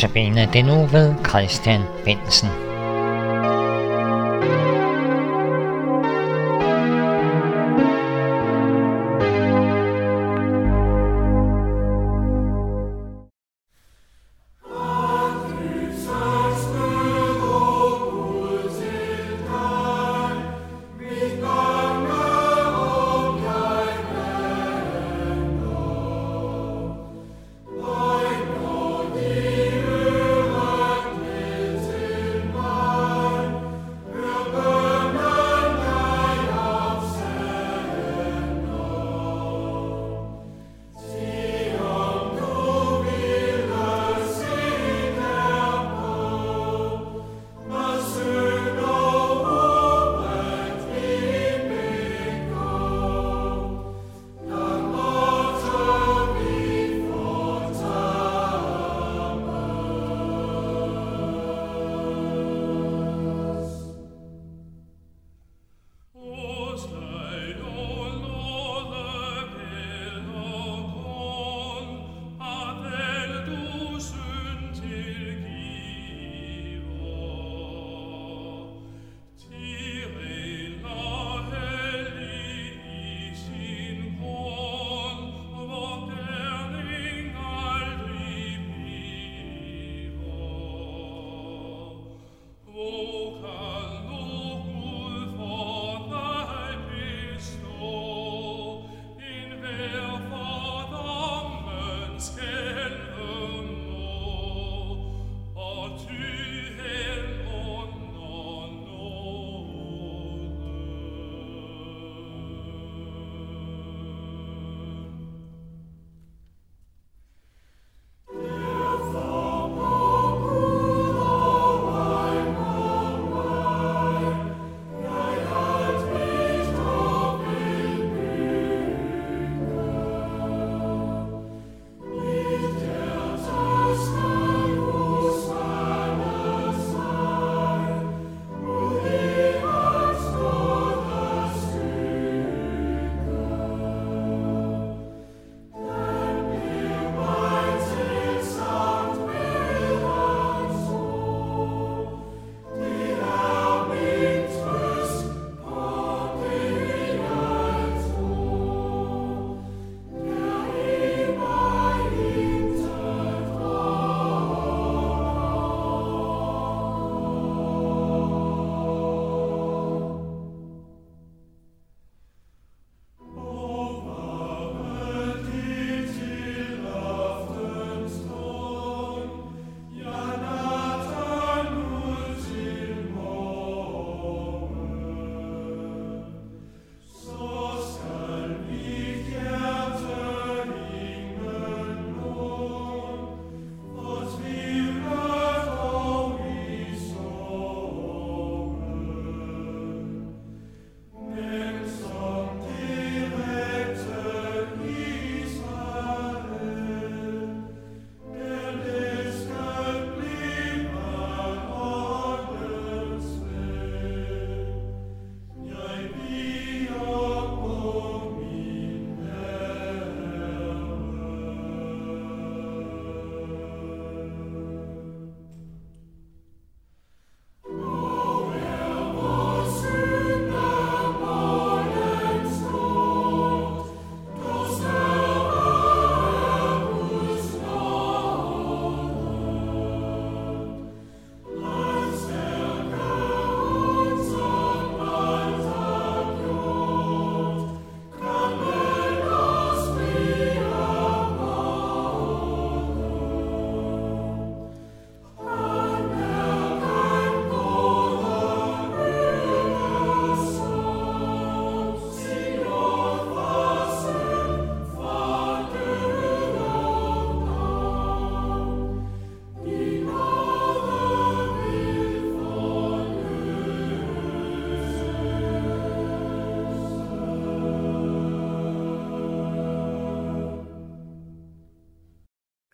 Notabene det nu ved Christian Bensen.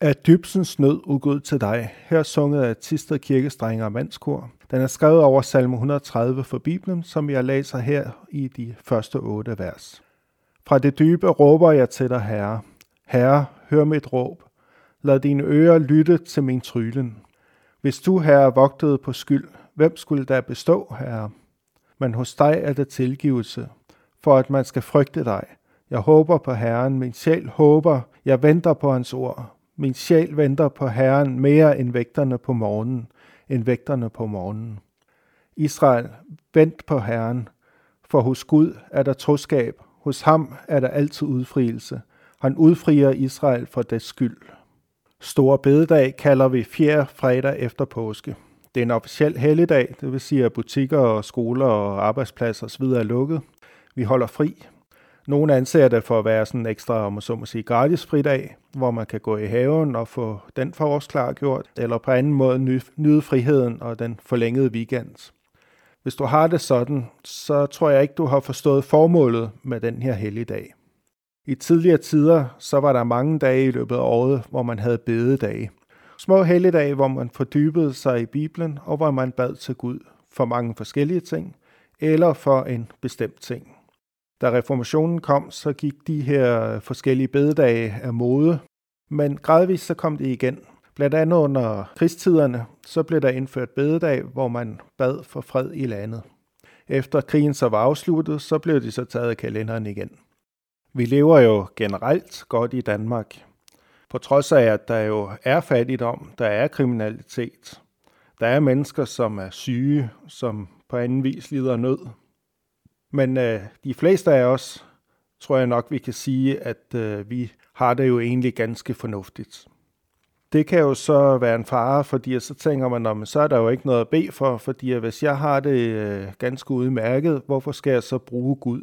Af dybsens nød udgud til dig. Her sunget af Tisted Kirkestrenge og Mandskor. Den er skrevet over salme 130 for Bibelen, som jeg læser her i de første otte vers. Fra det dybe råber jeg til dig, Herre. Herre, hør mit råb. Lad dine ører lytte til min trylen. Hvis du, herre, vogtede på skyld, hvem skulle der bestå, herre? Men hos dig er det tilgivelse, for at man skal frygte dig. Jeg håber på Herren, min sjæl håber, jeg venter på hans ord. Min sjæl venter på Herren mere end vægterne på morgenen, end vægterne på morgenen. Israel, vent på Herren, for hos Gud er der troskab, hos ham er der altid udfrielse. Han udfrier Israel for dets skyld. Store bededag kalder vi fjerde fredag efter påske. Det er en officiel helligdag, det vil sige, at butikker og skoler og arbejdspladser osv. er lukket. Vi holder fri. Nogle anser det for at være sådan en ekstra, om så må sige, gratis fridag, hvor man kan gå i haven og få den forårsklar gjort, eller på anden måde nyde friheden og den forlængede weekend. Hvis du har det sådan, så tror jeg ikke, du har forstået formålet med den her helligdag. I tidligere tider, så var der mange dage i løbet af året, hvor man havde bededage. Små helligdage, hvor man fordybede sig i Bibelen, og hvor man bad til Gud for mange forskellige ting, eller for en bestemt ting. Da reformationen kom, så gik de her forskellige bededage af mode, men gradvist så kom det igen. Blandt andet under krigstiderne, så blev der indført bededag, hvor man bad for fred i landet. Efter krigen så var afsluttet, så blev de så taget af kalenderen igen. Vi lever jo generelt godt i Danmark. På trods af, at der jo er fattigdom, der er kriminalitet, der er mennesker, som er syge, som på anden vis lider nød. Men øh, de fleste af os, tror jeg nok, vi kan sige, at øh, vi har det jo egentlig ganske fornuftigt. Det kan jo så være en fare, fordi så tænker man, men så er der jo ikke noget at bede for, fordi hvis jeg har det øh, ganske udmærket, hvorfor skal jeg så bruge Gud?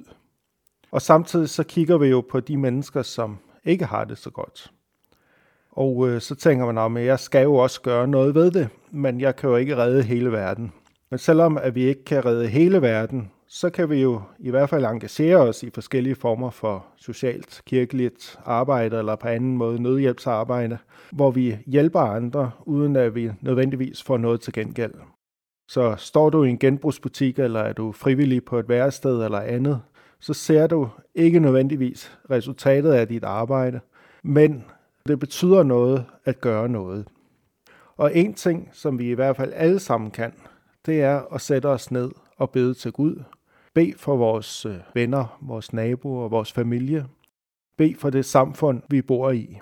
Og samtidig så kigger vi jo på de mennesker, som ikke har det så godt. Og øh, så tænker man, at jeg skal jo også gøre noget ved det, men jeg kan jo ikke redde hele verden. Men selvom at vi ikke kan redde hele verden, så kan vi jo i hvert fald engagere os i forskellige former for socialt, kirkeligt arbejde eller på anden måde nødhjælpsarbejde, hvor vi hjælper andre, uden at vi nødvendigvis får noget til gengæld. Så står du i en genbrugsbutik, eller er du frivillig på et værested eller andet, så ser du ikke nødvendigvis resultatet af dit arbejde, men det betyder noget at gøre noget. Og en ting, som vi i hvert fald alle sammen kan, det er at sætte os ned og bede til Gud. Be for vores øh, venner, vores naboer og vores familie. Be for det samfund, vi bor i.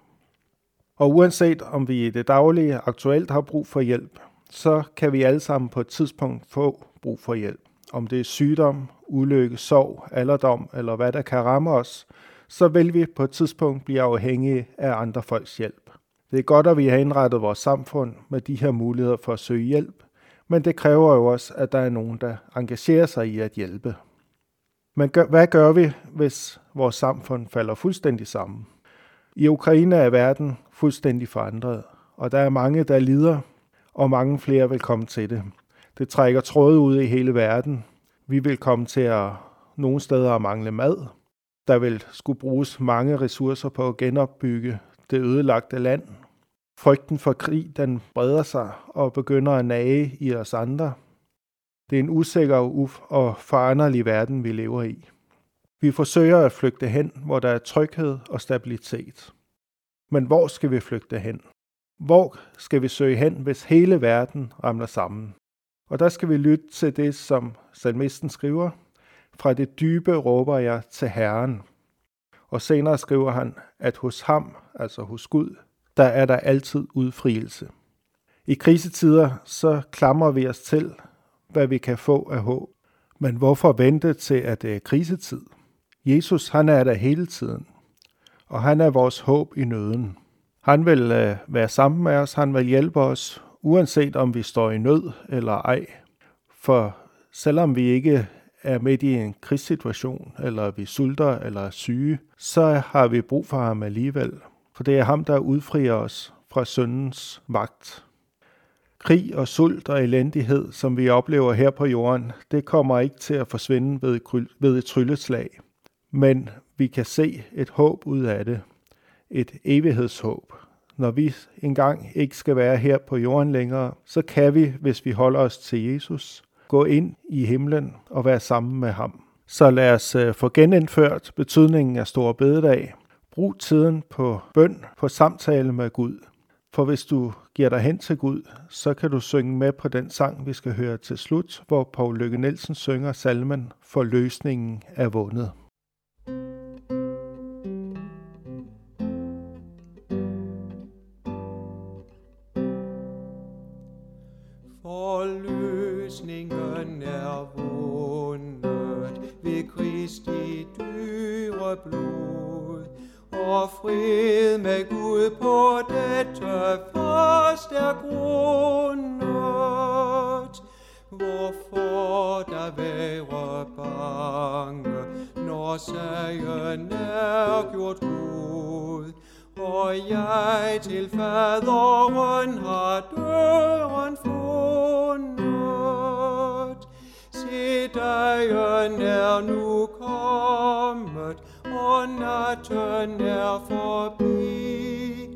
Og uanset om vi i det daglige aktuelt har brug for hjælp, så kan vi alle sammen på et tidspunkt få brug for hjælp. Om det er sygdom, ulykke, sorg, alderdom eller hvad der kan ramme os, så vil vi på et tidspunkt blive afhængige af andre folks hjælp. Det er godt, at vi har indrettet vores samfund med de her muligheder for at søge hjælp, men det kræver jo også, at der er nogen, der engagerer sig i at hjælpe. Men gør, hvad gør vi, hvis vores samfund falder fuldstændig sammen? I Ukraine er verden fuldstændig forandret, og der er mange, der lider, og mange flere vil komme til det. Det trækker tråde ud i hele verden. Vi vil komme til at nogle steder at mangle mad. Der vil skulle bruges mange ressourcer på at genopbygge det ødelagte land. Frygten for krig, den breder sig og begynder at nage i os andre. Det er en usikker og foranderlig verden, vi lever i. Vi forsøger at flygte hen, hvor der er tryghed og stabilitet. Men hvor skal vi flygte hen? Hvor skal vi søge hen, hvis hele verden ramler sammen? Og der skal vi lytte til det, som salmisten skriver. Fra det dybe råber jeg til Herren. Og senere skriver han, at hos ham, altså hos Gud, der er der altid udfrielse. I krisetider så klamrer vi os til, hvad vi kan få af håb. Men hvorfor vente til, at det er krisetid? Jesus, han er der hele tiden, og han er vores håb i nøden. Han vil øh, være sammen med os, han vil hjælpe os, uanset om vi står i nød eller ej. For selvom vi ikke er midt i en krigssituation, eller vi sulter eller er syge, så har vi brug for ham alligevel. For det er ham, der udfrier os fra syndens magt. Krig og sult og elendighed, som vi oplever her på jorden, det kommer ikke til at forsvinde ved et, ved et trylleslag. Men vi kan se et håb ud af det. Et evighedshåb. Når vi engang ikke skal være her på jorden længere, så kan vi, hvis vi holder os til Jesus, gå ind i himlen og være sammen med ham. Så lad os øh, få genindført betydningen af Stor Bededag. Brug tiden på bøn, på samtale med Gud. For hvis du giver dig hen til Gud, så kan du synge med på den sang, vi skal høre til slut, hvor Paul Lykke Nielsen synger salmen For løsningen er vundet. For løsningen er vundet ved Kristi dyre blod, og fred med Gud på dette fast er grundet. Hvorfor der være bange, når sagen er gjort god, og jeg til faderen har døren natten er forbi.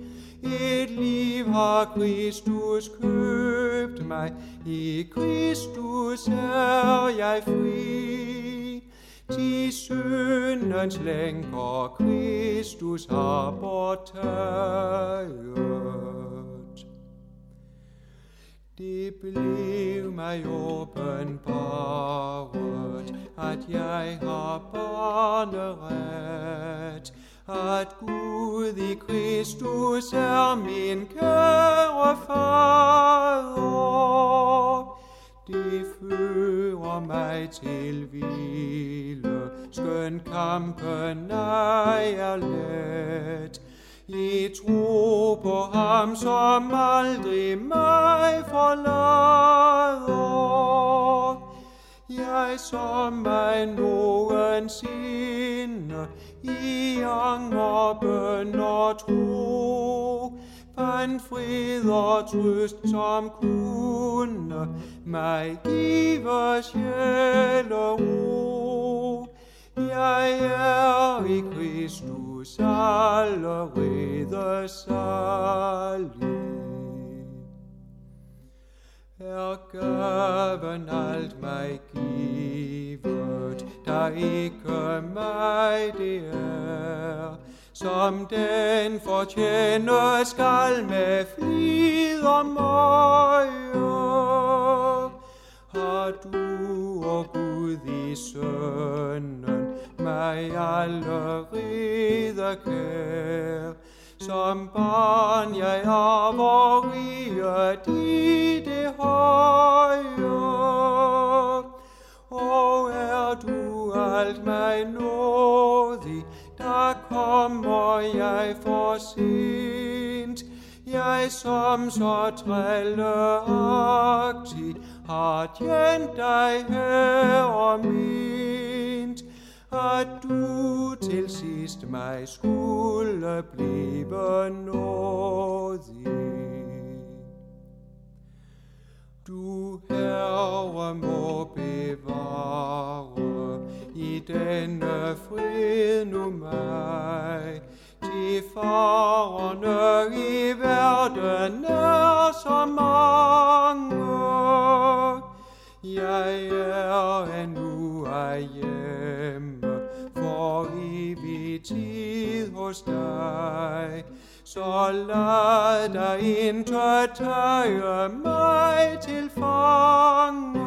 Et liv har Kristus købt mig, i Kristus er jeg fri. De syndens lænker Kristus har bortaget. Det blev mig åbenbaret, at jeg har barneret, at Gud i Kristus er min kære fader. Det fører mig til hvile, skøn kampen ej er let. I tro på ham, som aldrig mig forlader. Jeg som mig nogensinde i anger, bøn og tro, fandt fred og trøst, som kunne mig give sjæl og ro. Jeg er i Kristus allerede salig. Er gaven alt mig givet, der ikke mig det er, som den fortjener skal med flid og møje. Har du, og Gud i sønnen, mig allerede kær, Jeg som så trælleagtig har tjent dig herre mint, at du til sidst mig skulle blive nådig. Du herre må bevare i denne fred nu mig, de farerne verden er så mange. Jeg er endnu af hjemme for evig tid hos dig. Så lad dig ikke tage mig til fange.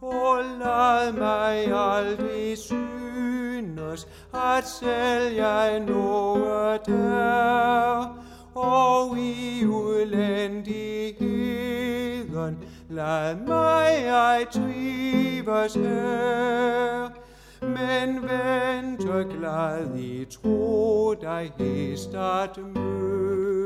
Og lad mig aldrig synes, at selv jeg noget er. Og i udlændigheden, lad mig ej trives her. Men vente glad i tro dig hest at møde.